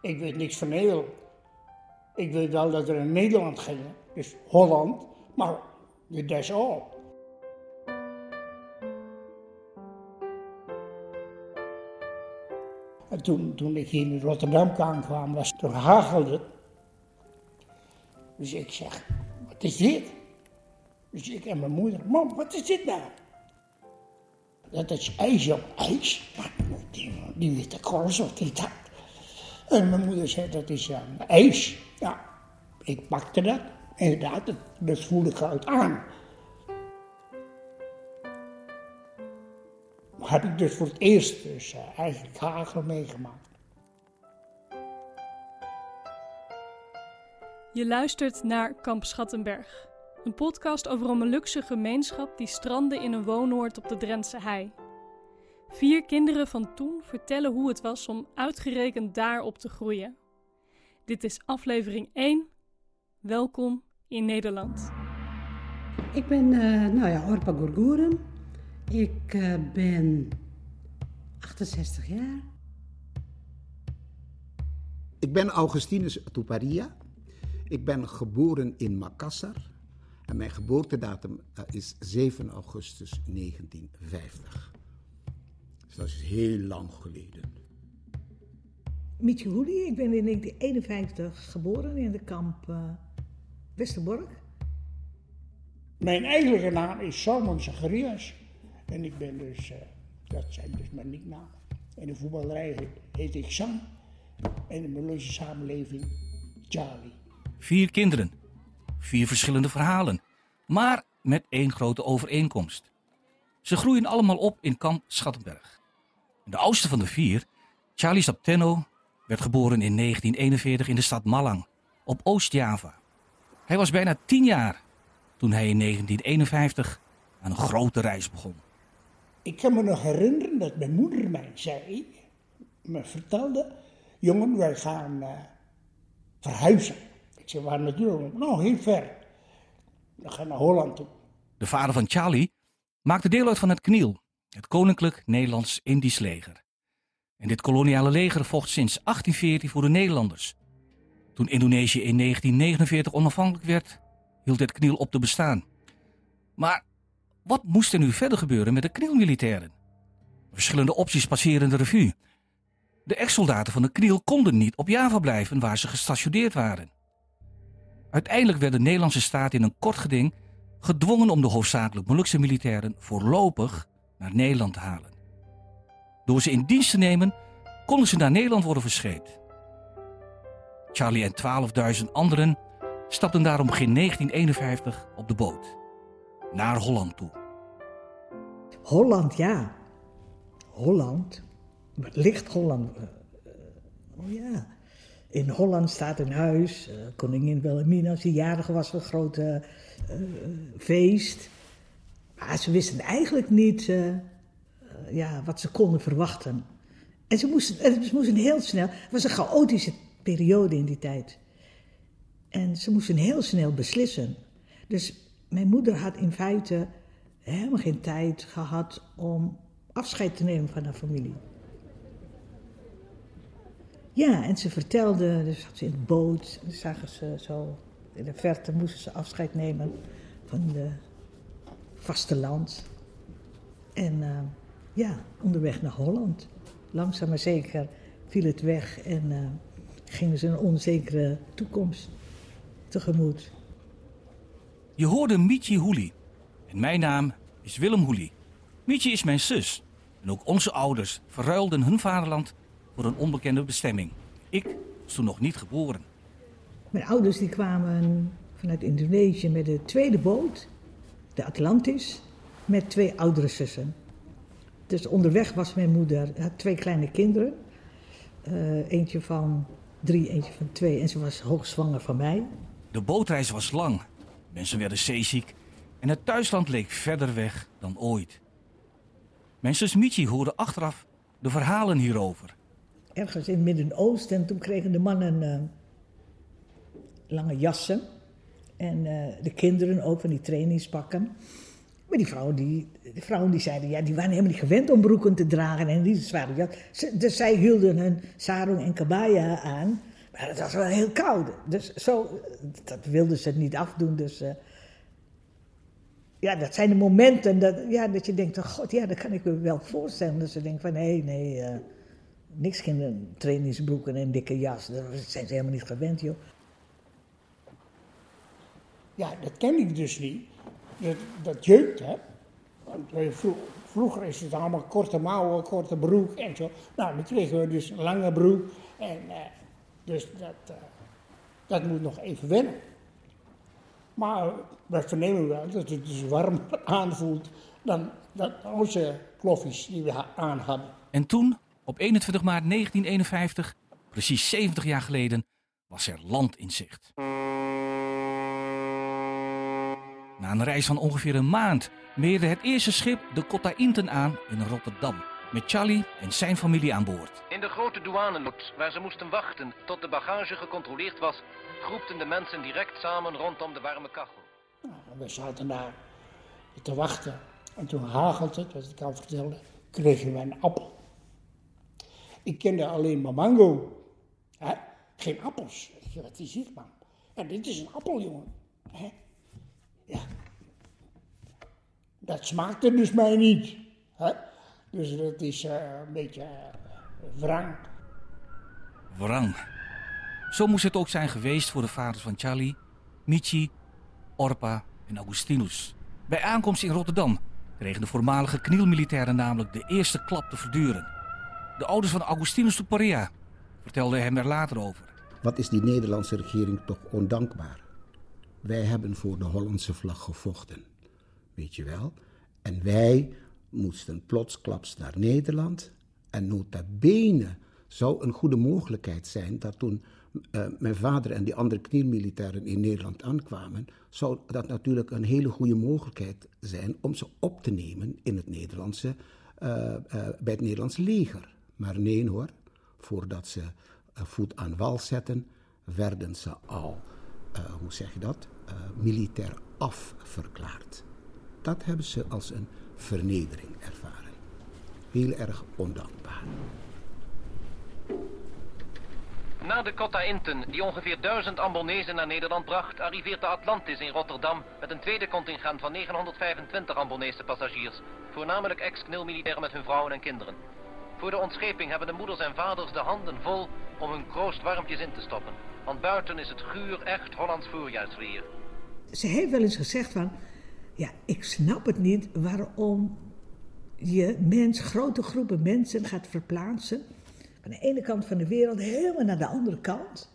Ik weet niks van Nederland. Ik weet wel dat er in Nederland ging, dus Holland, maar dat is al. En toen, toen ik hier in Rotterdam aankwam, was het hagelde. Dus ik zeg, wat is dit? Dus ik en mijn moeder, mam, wat is dit nou? Dat is ijs op ijs. Die, die witte korst, wat is dat? En mijn moeder zei, dat is een ijs. Ja, ik pakte dat. Inderdaad, dat, dat voelde ik uit aan. heb ik dus voor het eerst dus, uh, eigenlijk hagel meegemaakt. Je luistert naar Kamp Schattenberg, een podcast over een Molukse gemeenschap die strandde in een woonoord op de Drentse hei. Vier kinderen van toen vertellen hoe het was om uitgerekend daarop te groeien. Dit is aflevering 1. Welkom in Nederland. Ik ben, uh, nou ja, Orpa Gurguren. Ik uh, ben 68 jaar. Ik ben Augustinus Tuparia. Ik ben geboren in Makassar. En mijn geboortedatum uh, is 7 augustus 1950. Dat is heel lang geleden. Mietje Hoelie, ik ben in 1951 geboren in de kamp uh, Westerbork. Mijn eigenlijke naam is Salman Zacharias. En ik ben dus, uh, dat zijn dus mijn nicknamen. In de voetballerij heet ik Sam. En in de Molukse samenleving Charlie. Vier kinderen. Vier verschillende verhalen. Maar met één grote overeenkomst. Ze groeien allemaal op in kamp Schattenberg. De oudste van de vier, Charlie Sapteno, werd geboren in 1941 in de stad Malang, op Oost-Java. Hij was bijna tien jaar toen hij in 1951 aan een grote reis begon. Ik kan me nog herinneren dat mijn moeder mij zei, me vertelde, jongen, wij gaan uh, verhuizen. Ik zei, waar naartoe? Nou, heel ver. We gaan naar Holland toe. De vader van Charlie maakte deel uit van het KNIL, het Koninklijk Nederlands-Indisch Leger. En dit koloniale leger vocht sinds 1814 voor de Nederlanders. Toen Indonesië in 1949 onafhankelijk werd, hield het KNIL op te bestaan. Maar wat moest er nu verder gebeuren met de KNIL-militairen? Verschillende opties passeren de revue. De ex-soldaten van de KNIL konden niet op Java blijven waar ze gestationeerd waren. Uiteindelijk werd de Nederlandse staat in een kort geding gedwongen om de hoofdzakelijk Molukse militairen voorlopig naar Nederland te halen. Door ze in dienst te nemen, konden ze naar Nederland worden verscheept. Charlie en 12.000 anderen stapten daarom begin 1951 op de boot. Naar Holland toe. Holland, ja. Holland. Ligt Holland. Uh, oh ja. In Holland staat een huis. Uh, koningin Wilhelmina, als die jarig was, een uh, feest. Maar ze wisten eigenlijk niet ja, wat ze konden verwachten. En ze moesten, ze moesten heel snel. Het was een chaotische periode in die tijd. En ze moesten heel snel beslissen. Dus mijn moeder had in feite helemaal geen tijd gehad om afscheid te nemen van haar familie. Ja, en ze vertelde, dus zat ze in de boot, en zagen ze zo, in de verte moesten ze afscheid nemen van de vasteland. En uh, ja, onderweg naar Holland. Langzaam maar zeker viel het weg en uh, gingen ze een onzekere toekomst tegemoet. Je hoorde Mietje Hoelie. En mijn naam is Willem Hoelie. Mietje is mijn zus. En ook onze ouders verruilden hun vaderland voor een onbekende bestemming. Ik was toen nog niet geboren. Mijn ouders die kwamen vanuit Indonesië met de tweede boot, de Atlantis, met twee oudere zussen. Dus onderweg was mijn moeder, had twee kleine kinderen. Uh, eentje van drie, eentje van twee. En ze was hoogzwanger van mij. De bootreis was lang. Mensen werden zeeziek. En het thuisland leek verder weg dan ooit. Mijn zus Michi hoorde achteraf de verhalen hierover. Ergens in het Midden-Oosten. En toen kregen de mannen uh, lange jassen. En uh, de kinderen ook van die trainingspakken. Maar die vrouwen die, die vrouwen die zeiden, ja, die waren helemaal niet gewend om broeken te dragen en die zware jas. Dus zij hielden hun sarong en kabaya aan. Maar het was wel heel koud. Dus zo, dat wilden ze niet afdoen. Dus uh, ja, dat zijn de momenten dat, ja, dat je denkt, oh god, ja, dat kan ik me wel voorstellen. Dat ze denken van, nee, nee, uh, niks geen trainingsbroeken en dikke jas. Dat zijn ze helemaal niet gewend, joh. Ja, dat ken ik dus niet. Dat, dat jeukt, hè. Want vroeger is het allemaal korte mouwen, korte broek en zo. Nou, dan kregen we dus een lange broek. En uh, dus dat, uh, dat moet nog even wennen. Maar we vernemen wel dat het dus warmer aanvoelt dan, dan onze kloffies die we aan hadden. En toen, op 21 maart 1951, precies 70 jaar geleden, was er land in zicht. Na een reis van ongeveer een maand meerde het eerste schip de Cotta Inten aan in Rotterdam. Met Charlie en zijn familie aan boord. In de grote douanelot, waar ze moesten wachten tot de bagage gecontroleerd was, groepten de mensen direct samen rondom de warme kachel. Nou, we zaten daar te wachten. En toen hagelt het, wat ik al vertelde, kregen we een appel. Ik kende alleen maar mango. Hè? Geen appels. Wat is dit, man? Ja, dit is een appel, jongen. Hè? Ja. Dat smaakte dus mij niet. Hè? Dus dat is uh, een beetje uh, wrang. Wrang. Zo moest het ook zijn geweest voor de vaders van Charlie, Michi, Orpa en Augustinus. Bij aankomst in Rotterdam kregen de voormalige knielmilitairen namelijk de eerste klap te verduren. De ouders van Augustinus de Paria vertelden hem er later over. Wat is die Nederlandse regering toch ondankbaar? Wij hebben voor de Hollandse vlag gevochten, weet je wel. En wij moesten plotsklaps naar Nederland. En nota bene zou een goede mogelijkheid zijn dat toen uh, mijn vader en die andere knielmilitairen in Nederland aankwamen, zou dat natuurlijk een hele goede mogelijkheid zijn om ze op te nemen in het Nederlandse, uh, uh, bij het Nederlands leger. Maar nee hoor, voordat ze voet aan wal zetten, werden ze al, hoe zeg je dat, militair afverklaard. Dat hebben ze als een vernedering ervaren. Heel erg ondankbaar. Na de Cotta Inten, die ongeveer duizend Ambonezen naar Nederland bracht, arriveert de Atlantis in Rotterdam met een tweede contingent van 925 Ambonese passagiers, voornamelijk ex-knilmilitairen met hun vrouwen en kinderen. Voor de ontscheping hebben de moeders en vaders de handen vol om hun kroost warmpjes in te stoppen, want buiten is het guur echt Hollands voorjaarsweer. Ze heeft wel eens gezegd van, ja, ik snap het niet waarom je mens, grote groepen mensen gaat verplaatsen van de ene kant van de wereld helemaal naar de andere kant.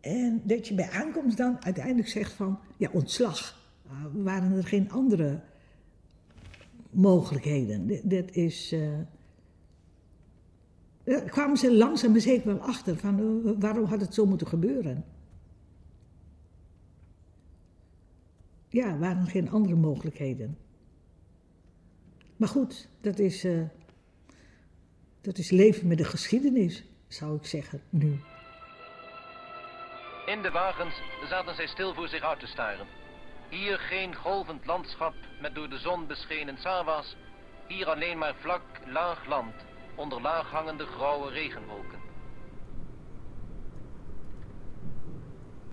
En dat je bij aankomst dan uiteindelijk zegt van, ja, ontslag. Uh, waren er geen andere mogelijkheden? Dat is... Uh, kwamen ze langzaam maar zeker wel achter van uh, waarom had het zo moeten gebeuren. Ja, waren geen andere mogelijkheden. Maar goed, dat is, uh, dat is leven met de geschiedenis, zou ik zeggen, nu. In de wagens zaten zij stil voor zich uit te staren. Hier geen golvend landschap met door de zon beschenen sawas. Hier alleen maar vlak, laag land, onder laag hangende grauwe regenwolken.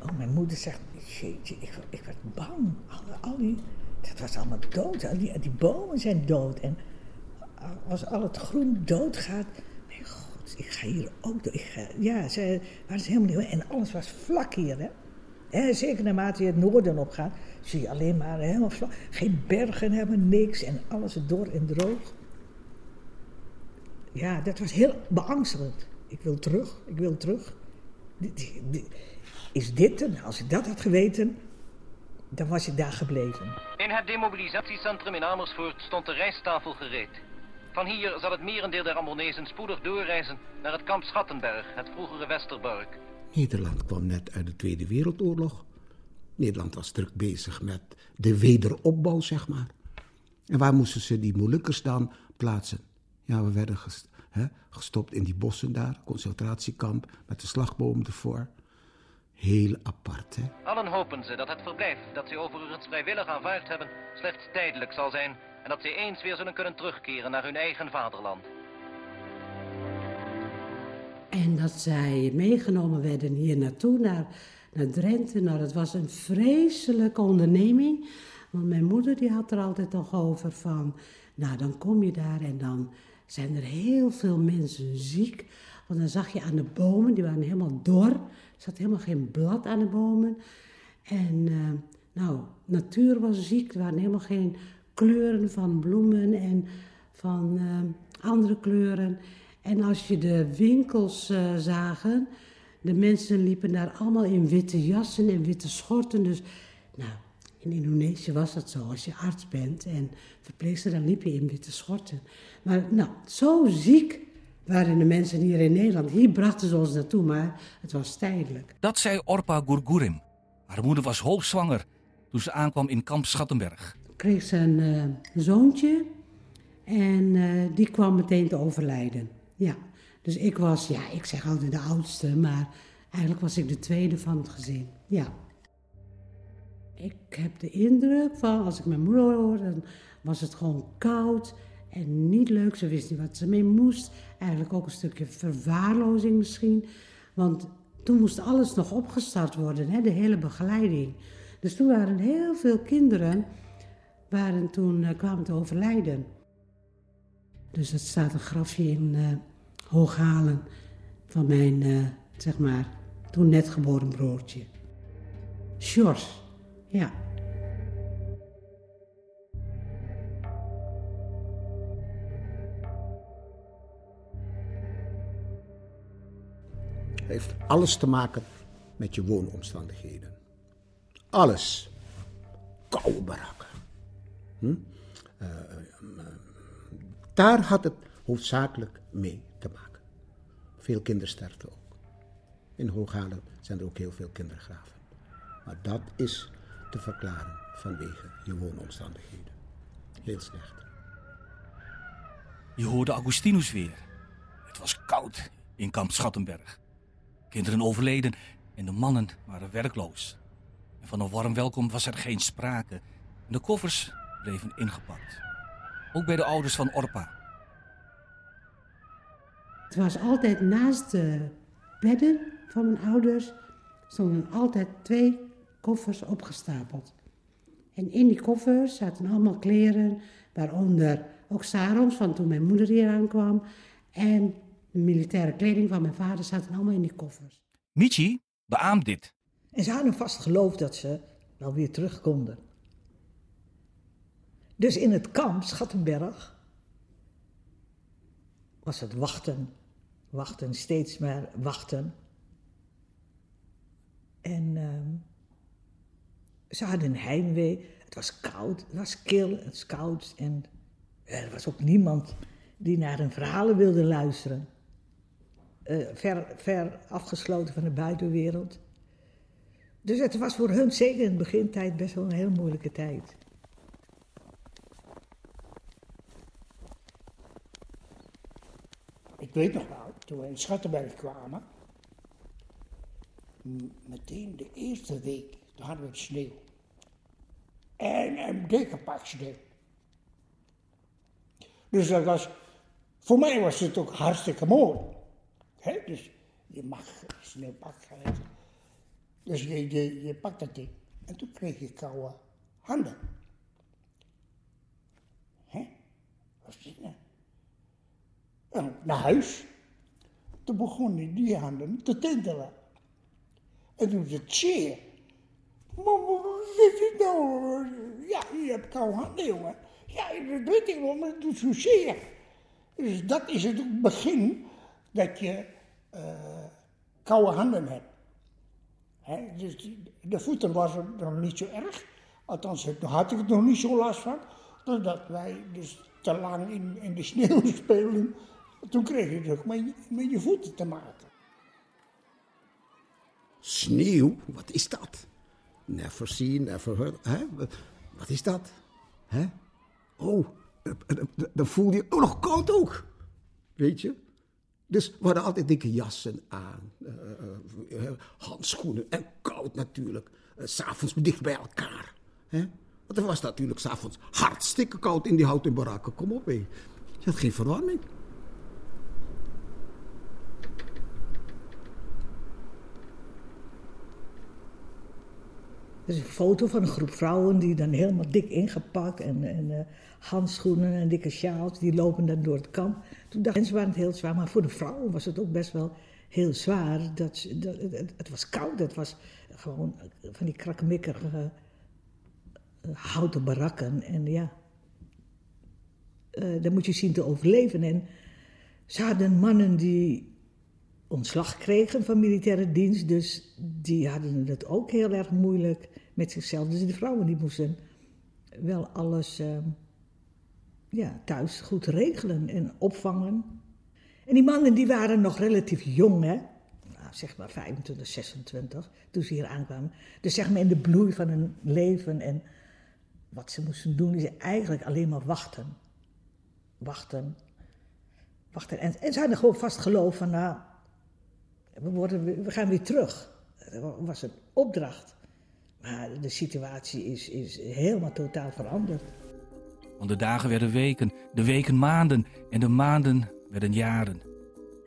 Oh, mijn moeder zegt, jeetje, ik, ik werd bang. Al, al die, dat was allemaal dood. Al die, die bomen zijn dood. En als al het groen doodgaat. Nee, god, ik ga hier ook door. Ik ga, ja, ze waren helemaal niet. En alles was vlak hier, hè. zeker naarmate je het noorden op gaat, zie je alleen maar helemaal vlak. Geen bergen hebben, niks. En alles door en droog. Ja, dat was heel beangstigend. Ik wil terug, ik wil terug. Is dit er? Als ik dat had geweten, dan was ik daar gebleven. In het demobilisatiecentrum in Amersfoort stond de rijsttafel gereed. Van hier zal het merendeel der Ambonezen spoedig doorreizen naar het kamp Schattenberg, het vroegere Westerbork. Nederland kwam net uit de Tweede Wereldoorlog. Nederland was druk bezig met de wederopbouw, zeg maar. En waar moesten ze die Molukkers dan plaatsen? Ja, we werden gestopt in die bossen daar, concentratiekamp, met de slagboom ervoor. Heel apart, hè? Allen hopen ze dat het verblijf dat ze overigens vrijwillig aanvaard hebben slechts tijdelijk zal zijn en dat ze eens weer zullen kunnen terugkeren naar hun eigen vaderland. En dat zij meegenomen werden hier naartoe, naar, naar Drenthe. Nou, dat was een vreselijke onderneming. Want mijn moeder die had er altijd nog over van... Nou, dan kom je daar en dan zijn er heel veel mensen ziek. Want dan zag je aan de bomen, die waren helemaal dor. Er zat helemaal geen blad aan de bomen. En uh, nou, natuur was ziek. Er waren helemaal geen kleuren van bloemen en van uh, andere kleuren. En als je de winkels uh, zagen, de mensen liepen daar allemaal in witte jassen en witte schorten. Dus nou, in Indonesië was dat zo. Als je arts bent en verpleegster, dan liep je in witte schorten. Maar nou, zo ziek waren de mensen hier in Nederland. Hier brachten ze ons naartoe, maar het was tijdelijk. Dat zei Orpa Gurgurim. Haar moeder was hoogzwanger toen ze aankwam in kamp Schattenberg. Kreeg ze een uh, zoontje en uh, die kwam meteen te overlijden. Ja, dus ik was, ja, ik zeg altijd de oudste, maar eigenlijk was ik de tweede van het gezin. Ja. Ik heb de indruk van, als ik mijn moeder hoorde, dan was het gewoon koud en niet leuk. Ze wist niet wat ze mee moest. Eigenlijk ook een stukje verwaarlozing misschien. Want toen moest alles nog opgestart worden, hè, de hele begeleiding. Dus toen waren heel veel kinderen, waren toen, uh, kwamen te overlijden. Dus er staat een grafje in uh, Hooghalen van mijn, uh, zeg maar, toen net geboren broertje. Sjors, ja. Heeft alles te maken met je woonomstandigheden. Alles. Koude barakken. Hm? Uh, uh, daar had het hoofdzakelijk mee te maken. Veel kindersterfte ook. In Hooghalen zijn er ook heel veel kindergraven. Maar dat is te verklaren vanwege je woonomstandigheden. Heel slecht. Je hoorde Augustinus weer. Het was koud in kamp Schattenberg. Kinderen overleden en de mannen waren werkloos. En van een warm welkom was er geen sprake. De koffers bleven ingepakt. Ook bij de ouders van Orpa. Het was altijd naast de bedden van mijn ouders stonden altijd twee koffers opgestapeld. En in die koffers zaten allemaal kleren, waaronder ook sarongs van toen mijn moeder hier aankwam. En de militaire kleding van mijn vader zaten allemaal in die koffers. Michi beaamt dit. En ze hadden vast geloofd dat ze wel weer terug konden. Dus in het kamp Schattenberg was het wachten, wachten, steeds maar wachten. En uh, ze hadden een heimwee. Het was koud, het was kil, het was koud. En er was ook niemand die naar hun verhalen wilde luisteren. Uh, ver, afgesloten van de buitenwereld. Dus het was voor hun zeker in de begintijd best wel een heel moeilijke tijd. Ik weet nog wel, toen we in Schattenberg kwamen, meteen de eerste week, toen hadden we sneeuw. En een dikke pak sneeuw. Dus dat was, voor mij was het ook hartstikke mooi. Dus je mag sneeuwpak gaan Dus je, je, je pakt dat ding. En toen kreeg je koude handen. Hé, wat is dit nou? En naar huis. Toen begonnen die handen te tintelen. En toen zei het zeer. Mama, wat nou? Ja, je hebt koude handen, jongen. Ja, dat weet ik wel, maar het doet zo zeer. Dus dat is het begin dat je koude handen hebt. He, dus de voeten was er nog niet zo erg. Althans, had ik het nog niet zo last van. Doordat wij dus te lang in, in de sneeuw speelden. Toen kreeg je het ook met, met je voeten te maken. Sneeuw? Wat is dat? Never seen, never heard. Hè? Wat is dat? Hè? Oh, dan voel je ook nog koud ook. Weet je? Dus we hadden altijd dikke jassen aan, uh, uh, handschoenen en koud natuurlijk. Uh, S'avonds dicht bij elkaar. Hè? Want er was natuurlijk s'avonds hartstikke koud in die houten barakken. Kom op, hé. Je had geen verwarming. Is een foto van een groep vrouwen die dan helemaal dik ingepakt en, en uh, handschoenen en dikke sjaals, die lopen dan door het kamp. Toen dacht mensen waren het heel zwaar, maar voor de vrouwen was het ook best wel heel zwaar. Dat, het, het, was koud, het was gewoon van die krakkemikkige uh, houten barakken. En ja, uh, daar moet je zien te overleven. En ze hadden mannen die ontslag kregen van militaire dienst. Dus die hadden het ook heel erg moeilijk met zichzelf. Dus de vrouwen die moesten wel alles uh, ja, thuis goed regelen en opvangen. En die mannen die waren nog relatief jong, hè? Nou, zeg maar 25, 26, toen ze hier aankwamen. Dus zeg maar in de bloei van hun leven. En wat ze moesten doen, is eigenlijk alleen maar wachten. Wachten. Wachten. En, en ze hadden gewoon vast geloof van, nou, we, worden, we gaan weer terug. Dat was een opdracht. Maar de situatie is, is helemaal totaal veranderd. Want de dagen werden weken, de weken maanden en de maanden werden jaren.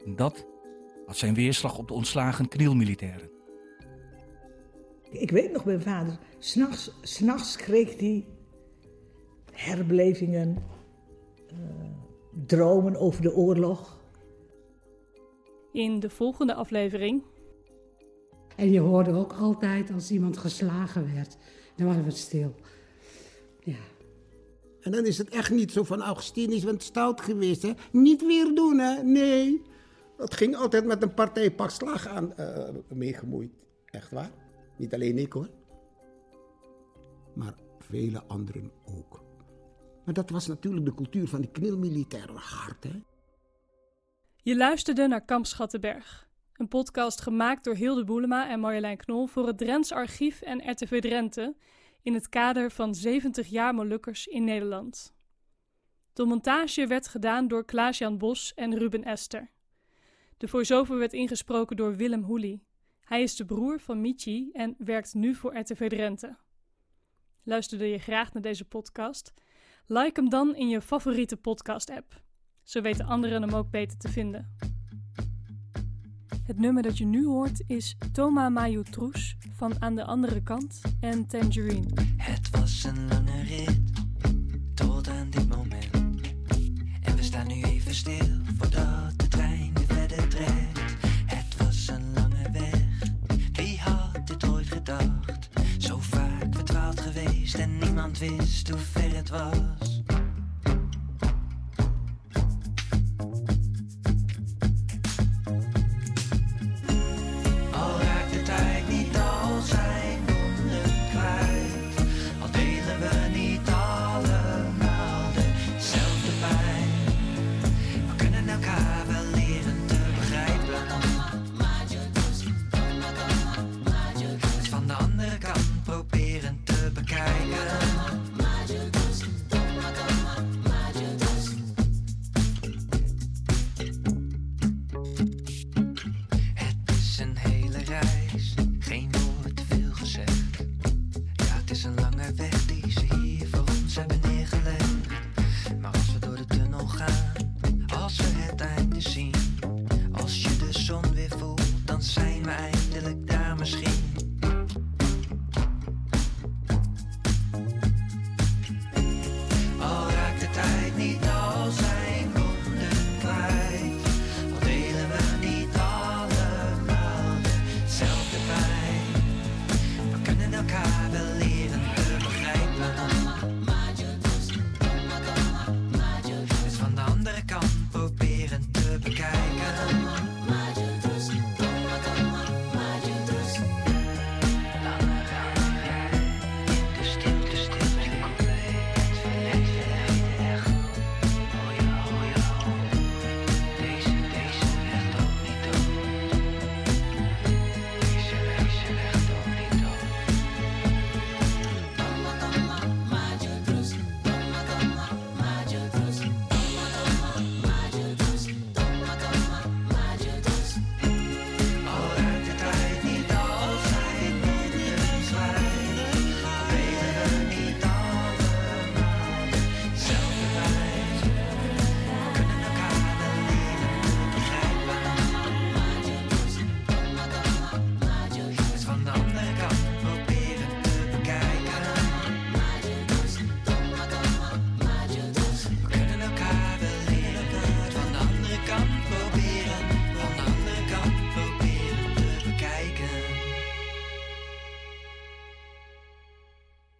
En dat had zijn weerslag op de ontslagen knielmilitairen. Ik weet nog, mijn vader, s'nachts, s'nachts kreeg hij herbelevingen, uh, dromen over de oorlog. In de volgende aflevering. En je hoorde ook altijd als iemand geslagen werd, dan waren we stil. Ja. En dan is het echt niet zo van Augustinus bent stout geweest, hè? Niet weer doen, hè? Nee. Dat ging altijd met een partij pak slag aan uh, meegemoeid. Echt waar. Niet alleen ik hoor. Maar vele anderen ook. Maar dat was natuurlijk de cultuur van die knilmilitaire hart, hè? Je luisterde naar Kamp Schattenberg, een podcast gemaakt door Hilde Boelema en Marjolein Knol voor het Drents Archief en RTV Drenthe in het kader van 70 jaar Molukkers in Nederland. De montage werd gedaan door Klaas-Jan Bos en Ruben Ester. De voice-over werd ingesproken door Willem Hoelie. Hij is de broer van Michi en werkt nu voor RTV Drenthe. Luisterde je graag naar deze podcast? Like hem dan in je favoriete podcast-app. Zo weten anderen hem ook beter te vinden. Het nummer dat je nu hoort is Toma Mayu Troes van Aan de Andere Kant en Tangerine. Het was een lange rit tot aan dit moment. En we staan nu even stil voordat de trein weer verder trekt. Het was een lange weg, wie had dit ooit gedacht? Zo vaak verdwaald geweest en niemand wist hoe ver het was. elkaar wel leren te begrijpen.